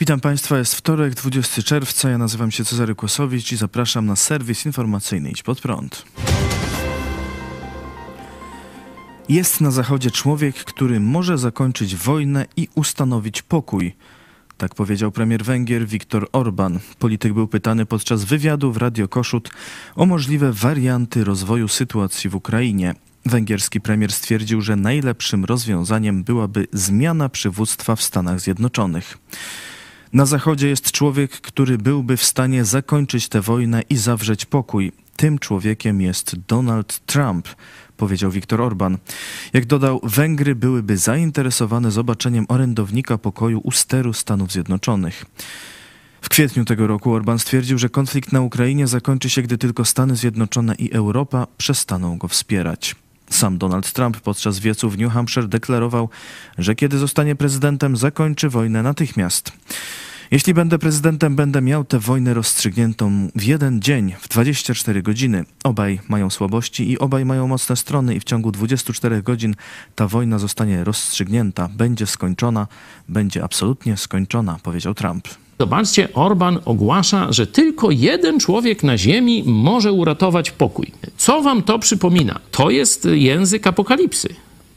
Witam Państwa, jest wtorek, 20 czerwca. Ja nazywam się Cezary Kłosowicz i zapraszam na serwis informacyjny Idź Pod Prąd. Jest na Zachodzie człowiek, który może zakończyć wojnę i ustanowić pokój. Tak powiedział premier Węgier Viktor Orban. Polityk był pytany podczas wywiadu w Radio Koszut o możliwe warianty rozwoju sytuacji w Ukrainie. Węgierski premier stwierdził, że najlepszym rozwiązaniem byłaby zmiana przywództwa w Stanach Zjednoczonych. Na Zachodzie jest człowiek, który byłby w stanie zakończyć tę wojnę i zawrzeć pokój. Tym człowiekiem jest Donald Trump, powiedział Viktor Orban. Jak dodał, Węgry byłyby zainteresowane zobaczeniem orędownika pokoju u steru Stanów Zjednoczonych. W kwietniu tego roku Orban stwierdził, że konflikt na Ukrainie zakończy się, gdy tylko Stany Zjednoczone i Europa przestaną go wspierać. Sam Donald Trump podczas wiecu w New Hampshire deklarował, że kiedy zostanie prezydentem, zakończy wojnę natychmiast. Jeśli będę prezydentem, będę miał tę wojnę rozstrzygniętą w jeden dzień, w 24 godziny. Obaj mają słabości i obaj mają mocne strony, i w ciągu 24 godzin ta wojna zostanie rozstrzygnięta, będzie skończona, będzie absolutnie skończona, powiedział Trump. Zobaczcie, Orban ogłasza, że tylko jeden człowiek na ziemi może uratować pokój. Co wam to przypomina? To jest język apokalipsy.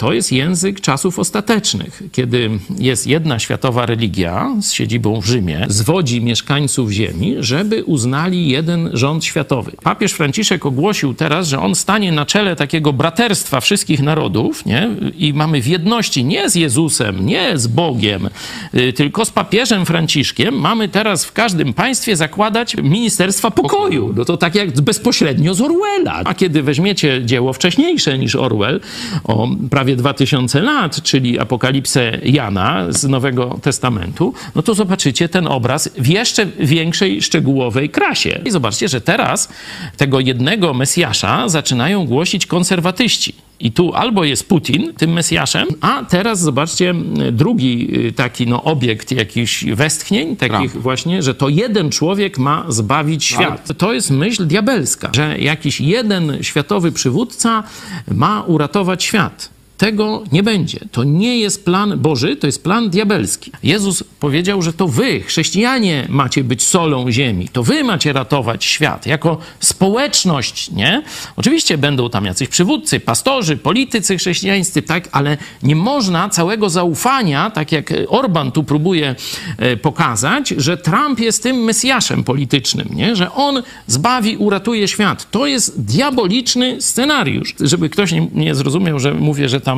To jest język czasów ostatecznych, kiedy jest jedna światowa religia z siedzibą w Rzymie, zwodzi mieszkańców Ziemi, żeby uznali jeden rząd światowy. Papież Franciszek ogłosił teraz, że on stanie na czele takiego braterstwa wszystkich narodów nie? i mamy w jedności nie z Jezusem, nie z Bogiem, y, tylko z papieżem Franciszkiem. Mamy teraz w każdym państwie zakładać Ministerstwa Pokoju. No to tak jak bezpośrednio z Orwella. A kiedy weźmiecie dzieło wcześniejsze niż Orwell o prawie prawie 2000 lat, czyli apokalipsę Jana z Nowego Testamentu, no to zobaczycie ten obraz w jeszcze większej, szczegółowej krasie. I zobaczcie, że teraz tego jednego Mesjasza zaczynają głosić konserwatyści. I tu albo jest Putin tym Mesjaszem, a teraz zobaczcie drugi y, taki no, obiekt jakichś westchnień, takich Trump. właśnie, że to jeden człowiek ma zbawić świat. To jest myśl diabelska, że jakiś jeden światowy przywódca ma uratować świat. Tego nie będzie. To nie jest plan Boży, to jest plan diabelski. Jezus powiedział, że to wy, chrześcijanie, macie być solą ziemi. To wy macie ratować świat jako społeczność, nie? Oczywiście będą tam jacyś przywódcy, pastorzy, politycy chrześcijańscy, tak, ale nie można całego zaufania, tak jak Orban tu próbuje e, pokazać, że Trump jest tym mesjaszem politycznym, nie? Że on zbawi, uratuje świat. To jest diaboliczny scenariusz. Żeby ktoś nie, nie zrozumiał, że mówię, że tam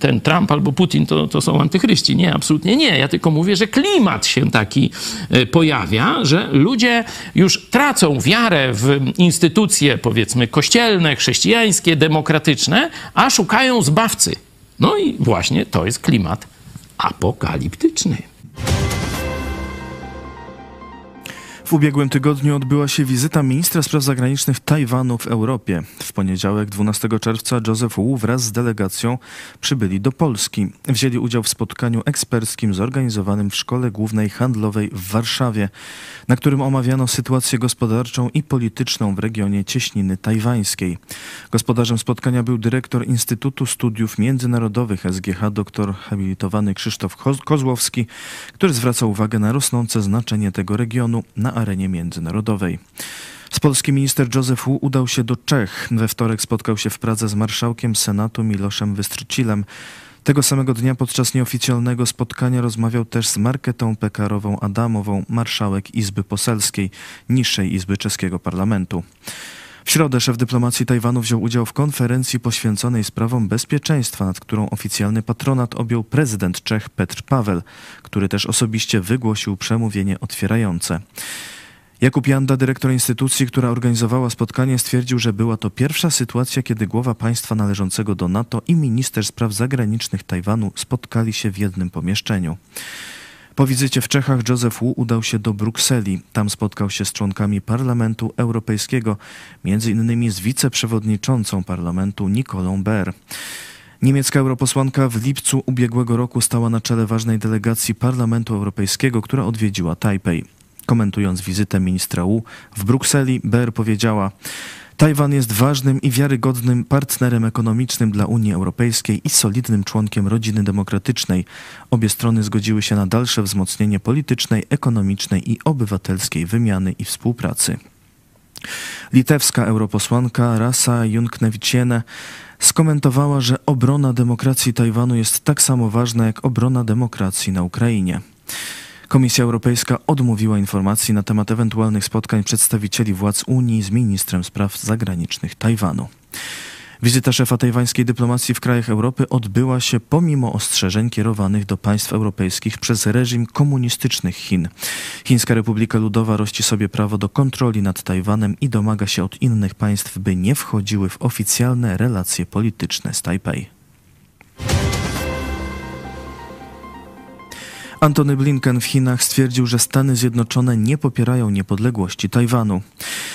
ten Trump albo Putin to, to są antychryści. Nie, absolutnie nie. Ja tylko mówię, że klimat się taki e, pojawia, że ludzie już tracą wiarę w instytucje, powiedzmy, kościelne, chrześcijańskie, demokratyczne, a szukają zbawcy. No i właśnie to jest klimat apokaliptyczny. W ubiegłym tygodniu odbyła się wizyta ministra spraw zagranicznych Tajwanu w Europie. W poniedziałek 12 czerwca Joseph Wu wraz z delegacją przybyli do Polski. Wzięli udział w spotkaniu eksperckim zorganizowanym w Szkole Głównej Handlowej w Warszawie, na którym omawiano sytuację gospodarczą i polityczną w regionie cieśniny tajwańskiej. Gospodarzem spotkania był dyrektor Instytutu Studiów Międzynarodowych SGH dr habilitowany Krzysztof Kozłowski, który zwraca uwagę na rosnące znaczenie tego regionu na arenie międzynarodowej. Z Polski minister Józef Wu udał się do Czech. We wtorek spotkał się w Pradze z marszałkiem Senatu Miloszem Wystrycilem. Tego samego dnia podczas nieoficjalnego spotkania rozmawiał też z Marketą Pekarową Adamową, marszałek Izby Poselskiej, niższej Izby Czeskiego Parlamentu. W środę szef dyplomacji Tajwanu wziął udział w konferencji poświęconej sprawom bezpieczeństwa, nad którą oficjalny patronat objął prezydent Czech Petr Paweł, który też osobiście wygłosił przemówienie otwierające. Jakub Janda, dyrektor instytucji, która organizowała spotkanie, stwierdził, że była to pierwsza sytuacja, kiedy głowa państwa należącego do NATO i minister spraw zagranicznych Tajwanu spotkali się w jednym pomieszczeniu. Po wizycie w Czechach Józef Wu udał się do Brukseli. Tam spotkał się z członkami Parlamentu Europejskiego, między innymi z wiceprzewodniczącą parlamentu Nikolą Ber. Niemiecka europosłanka w lipcu ubiegłego roku stała na czele ważnej delegacji Parlamentu Europejskiego, która odwiedziła Tajpej. Komentując wizytę ministra Wu w Brukseli, Ber powiedziała: Tajwan jest ważnym i wiarygodnym partnerem ekonomicznym dla Unii Europejskiej i solidnym członkiem rodziny demokratycznej. Obie strony zgodziły się na dalsze wzmocnienie politycznej, ekonomicznej i obywatelskiej wymiany i współpracy. Litewska europosłanka Rasa Junknewiciene skomentowała, że obrona demokracji Tajwanu jest tak samo ważna jak obrona demokracji na Ukrainie. Komisja Europejska odmówiła informacji na temat ewentualnych spotkań przedstawicieli władz Unii z ministrem spraw zagranicznych Tajwanu. Wizyta szefa tajwańskiej dyplomacji w krajach Europy odbyła się pomimo ostrzeżeń kierowanych do państw europejskich przez reżim komunistycznych Chin. Chińska Republika Ludowa rości sobie prawo do kontroli nad Tajwanem i domaga się od innych państw, by nie wchodziły w oficjalne relacje polityczne z Tajpej. Antony Blinken w Chinach stwierdził, że Stany Zjednoczone nie popierają niepodległości Tajwanu.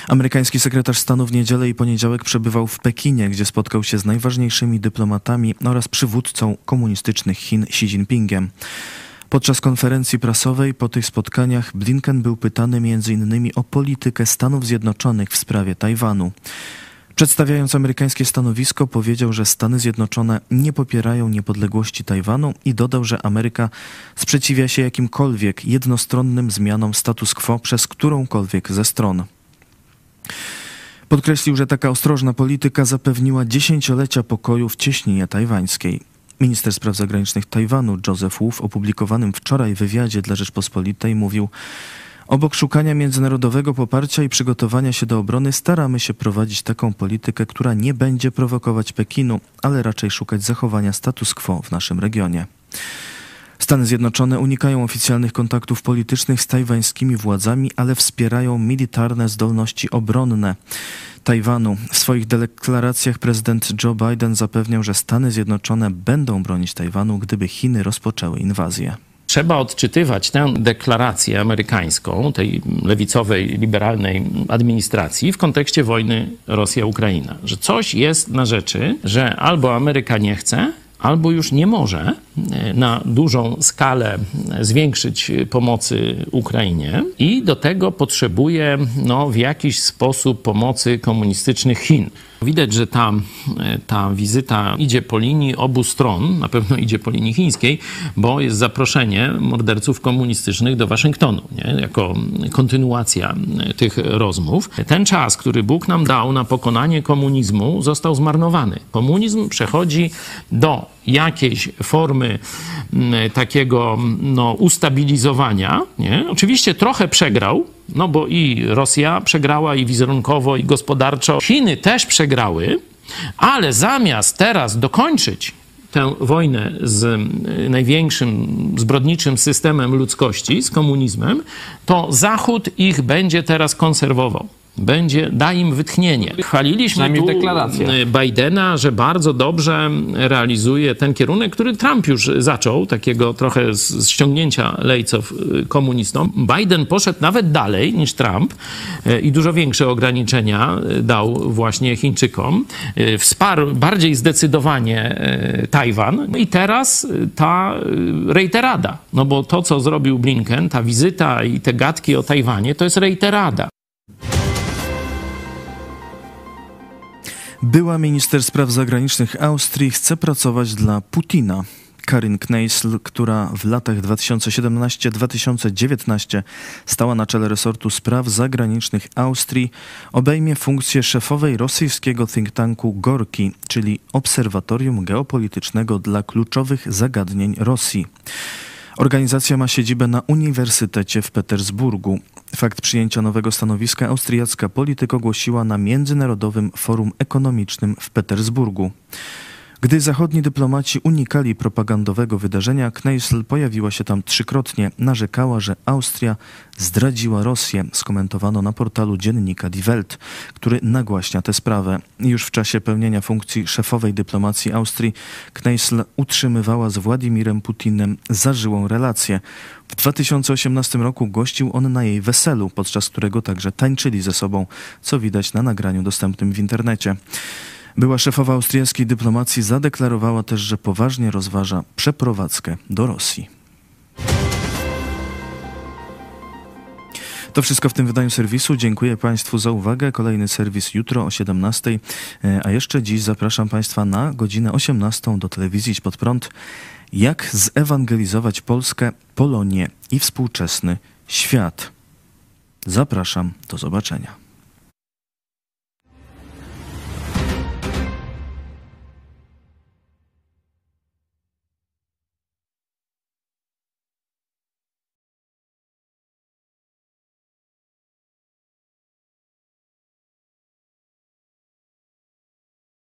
Amerykański sekretarz stanu w niedzielę i poniedziałek przebywał w Pekinie, gdzie spotkał się z najważniejszymi dyplomatami oraz przywódcą komunistycznych Chin Xi Jinpingiem. Podczas konferencji prasowej po tych spotkaniach Blinken był pytany m.in. o politykę Stanów Zjednoczonych w sprawie Tajwanu. Przedstawiając amerykańskie stanowisko, powiedział, że Stany Zjednoczone nie popierają niepodległości Tajwanu i dodał, że Ameryka sprzeciwia się jakimkolwiek jednostronnym zmianom status quo przez którąkolwiek ze stron. Podkreślił, że taka ostrożna polityka zapewniła dziesięciolecia pokoju w cieśninie tajwańskiej. Minister spraw zagranicznych Tajwanu Joseph Wu w opublikowanym wczoraj wywiadzie dla Rzeczpospolitej mówił, Obok szukania międzynarodowego poparcia i przygotowania się do obrony staramy się prowadzić taką politykę, która nie będzie prowokować Pekinu, ale raczej szukać zachowania status quo w naszym regionie. Stany Zjednoczone unikają oficjalnych kontaktów politycznych z tajwańskimi władzami, ale wspierają militarne zdolności obronne Tajwanu. W swoich deklaracjach prezydent Joe Biden zapewniał, że Stany Zjednoczone będą bronić Tajwanu, gdyby Chiny rozpoczęły inwazję. Trzeba odczytywać tę deklarację amerykańską, tej lewicowej, liberalnej administracji w kontekście wojny Rosja-Ukraina. Że coś jest na rzeczy, że albo Ameryka nie chce, albo już nie może na dużą skalę zwiększyć pomocy Ukrainie i do tego potrzebuje no, w jakiś sposób pomocy komunistycznych Chin. Widać, że ta, ta wizyta idzie po linii obu stron, na pewno idzie po linii chińskiej, bo jest zaproszenie morderców komunistycznych do Waszyngtonu, nie? jako kontynuacja tych rozmów. Ten czas, który Bóg nam dał na pokonanie komunizmu, został zmarnowany. Komunizm przechodzi do jakiejś formy takiego no, ustabilizowania. Nie? Oczywiście trochę przegrał, no bo i Rosja przegrała i wizerunkowo, i gospodarczo. Chiny też przegrały, ale zamiast teraz dokończyć tę wojnę z największym zbrodniczym systemem ludzkości, z komunizmem, to Zachód ich będzie teraz konserwował będzie, da im wytchnienie. Chwaliliśmy tu e, Bidena, że bardzo dobrze realizuje ten kierunek, który Trump już zaczął, takiego trochę z ściągnięcia lejców e, komunistom. Biden poszedł nawet dalej niż Trump e, i dużo większe ograniczenia dał właśnie Chińczykom. Wsparł bardziej zdecydowanie Tajwan i teraz ta reiterada, no bo to, co zrobił Blinken, ta wizyta i te gadki o Tajwanie, to jest reiterada. Była minister spraw zagranicznych Austrii chce pracować dla Putina. Karin Kneisl, która w latach 2017-2019 stała na czele resortu spraw zagranicznych Austrii, obejmie funkcję szefowej rosyjskiego think tanku Gorki, czyli Obserwatorium Geopolitycznego dla kluczowych zagadnień Rosji. Organizacja ma siedzibę na Uniwersytecie w Petersburgu. Fakt przyjęcia nowego stanowiska austriacka polityk ogłosiła na Międzynarodowym Forum Ekonomicznym w Petersburgu. Gdy zachodni dyplomaci unikali propagandowego wydarzenia, Kneissl pojawiła się tam trzykrotnie. Narzekała, że Austria zdradziła Rosję, skomentowano na portalu dziennika Die Welt, który nagłaśnia tę sprawę. Już w czasie pełnienia funkcji szefowej dyplomacji Austrii Kneissl utrzymywała z Władimirem Putinem zażyłą relację. W 2018 roku gościł on na jej weselu, podczas którego także tańczyli ze sobą, co widać na nagraniu dostępnym w internecie. Była szefowa austriackiej dyplomacji zadeklarowała też, że poważnie rozważa przeprowadzkę do Rosji. To wszystko w tym wydaniu serwisu. Dziękuję Państwu za uwagę. Kolejny serwis jutro o 17, e, a jeszcze dziś zapraszam Państwa na godzinę 18 do telewizji Pod Prąd. Jak zewangelizować Polskę, Polonię i współczesny świat. Zapraszam, do zobaczenia.